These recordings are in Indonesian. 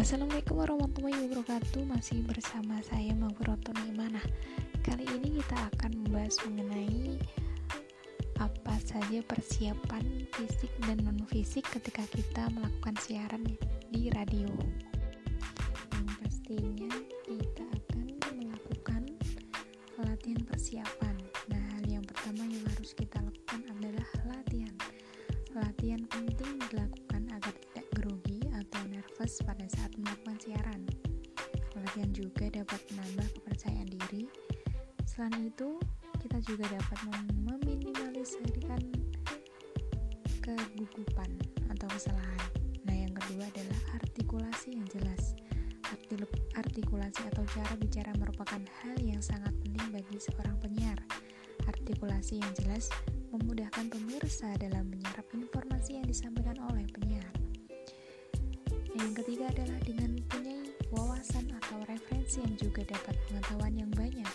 Assalamualaikum warahmatullahi wabarakatuh. Masih bersama saya Maghfiratul Imanah Kali ini kita akan membahas mengenai Apa saja persiapan fisik dan non-fisik ketika kita melakukan siaran di radio. Yang pastinya kita akan melakukan latihan persiapan. Nah hal yang pertama yang harus kita lakukan adalah latihan. Latihan penting dilakukan agar tidak grogi atau nervous pada saat siaran. Juga dapat menambah kepercayaan diri. Selain itu, kita juga dapat meminimalisirkan kegugupan atau kesalahan. Nah, yang kedua adalah artikulasi yang jelas. Artikulasi atau cara bicara merupakan hal yang sangat penting bagi seorang penyiar. Artikulasi yang jelas memudahkan pemirsa dalam menyerap informasi yang disampaikan oleh penyiar. Yang ketiga adalah dengan yang juga dapat pengetahuan yang banyak,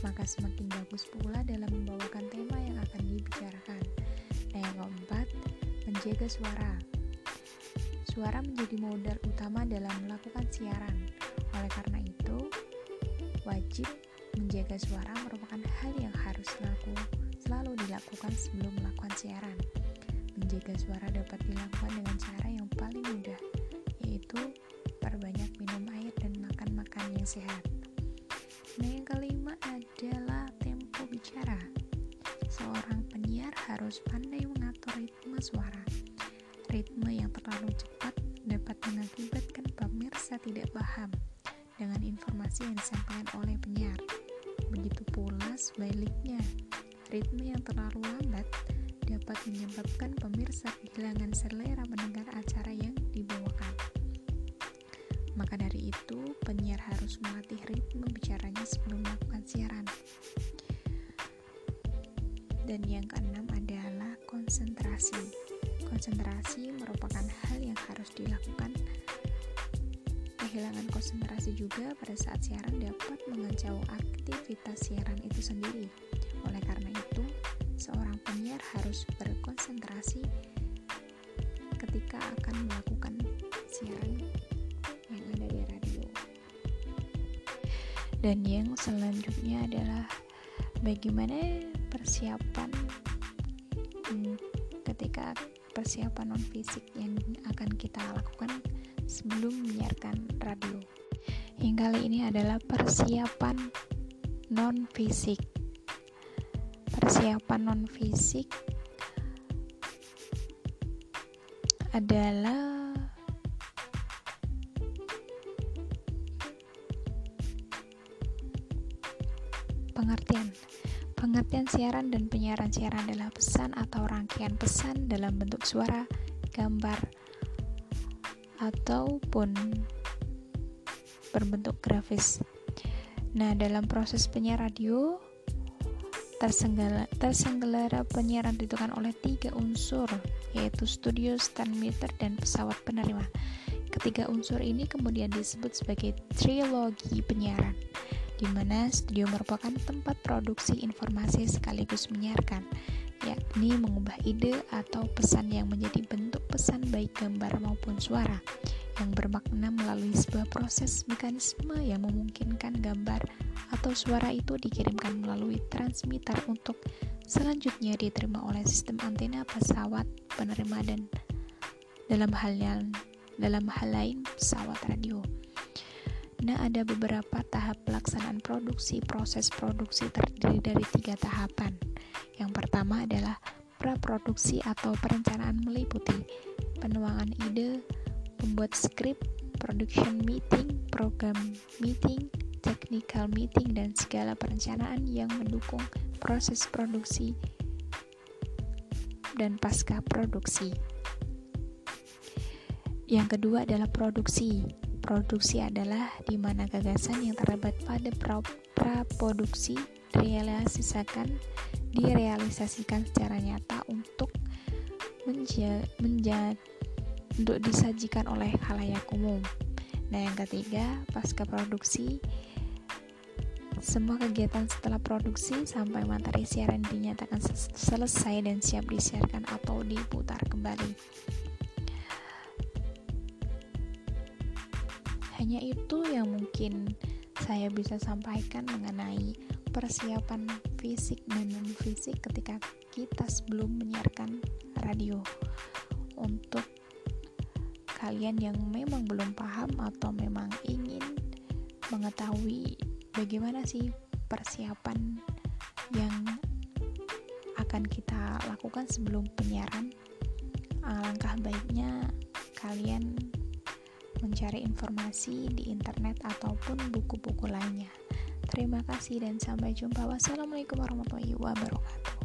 maka semakin bagus pula dalam membawakan tema yang akan dibicarakan. Nah, yang keempat, menjaga suara. Suara menjadi modal utama dalam melakukan siaran. Oleh karena itu, wajib menjaga suara merupakan hal yang harus selalu, selalu dilakukan sebelum melakukan siaran. Menjaga suara dapat dilakukan dengan cara yang paling mudah, yaitu perbanyak yang sehat. Nah, yang kelima adalah tempo bicara. Seorang penyiar harus pandai mengatur ritme suara. Ritme yang terlalu cepat dapat mengakibatkan pemirsa tidak paham dengan informasi yang disampaikan oleh penyiar. Begitu pula sebaliknya, ritme yang terlalu lambat dapat menyebabkan pemirsa kehilangan selera mendengar acara yang dibawakan. Maka dari itu, penyiar harus melatih ritme bicaranya sebelum melakukan siaran. Dan yang keenam adalah konsentrasi. Konsentrasi merupakan hal yang harus dilakukan. Kehilangan konsentrasi juga pada saat siaran dapat mengacau aktivitas siaran itu sendiri. Oleh karena itu, seorang penyiar harus berkonsentrasi ketika akan melakukan siaran Dan yang selanjutnya adalah bagaimana persiapan hmm, ketika persiapan non fisik yang akan kita lakukan sebelum menyiarkan radio. Yang kali ini adalah persiapan non fisik. Persiapan non fisik adalah pengertian. Pengertian siaran dan penyiaran siaran adalah pesan atau rangkaian pesan dalam bentuk suara, gambar, ataupun berbentuk grafis. Nah, dalam proses penyiar radio, terselenggara penyiaran ditentukan oleh tiga unsur, yaitu studio, stand meter, dan pesawat penerima. Ketiga unsur ini kemudian disebut sebagai trilogi penyiaran di mana studio merupakan tempat produksi informasi sekaligus menyiarkan, yakni mengubah ide atau pesan yang menjadi bentuk pesan baik gambar maupun suara, yang bermakna melalui sebuah proses mekanisme yang memungkinkan gambar atau suara itu dikirimkan melalui transmitter untuk selanjutnya diterima oleh sistem antena pesawat penerima dan dalam hal dalam hal lain pesawat radio. Nah, ada beberapa tahap pelaksanaan produksi. Proses produksi terdiri dari tiga tahapan. Yang pertama adalah praproduksi atau perencanaan meliputi penuangan ide, pembuat skrip, production meeting, program meeting, technical meeting, dan segala perencanaan yang mendukung proses produksi dan pasca produksi. Yang kedua adalah produksi Produksi adalah di mana gagasan yang terdapat pada praproduksi direalisasikan direalisasikan secara nyata untuk menja, menja, untuk disajikan oleh khalayak umum. Nah, yang ketiga, pasca produksi semua kegiatan setelah produksi sampai materi siaran dinyatakan selesai dan siap disiarkan atau diputar kembali. Hanya itu yang mungkin saya bisa sampaikan mengenai persiapan fisik dan non fisik ketika kita sebelum menyiarkan radio. Untuk kalian yang memang belum paham atau memang ingin mengetahui bagaimana sih persiapan yang akan kita lakukan sebelum penyiaran alangkah baiknya kalian mencari informasi di internet ataupun buku-buku lainnya. Terima kasih dan sampai jumpa. Wassalamualaikum warahmatullahi wabarakatuh.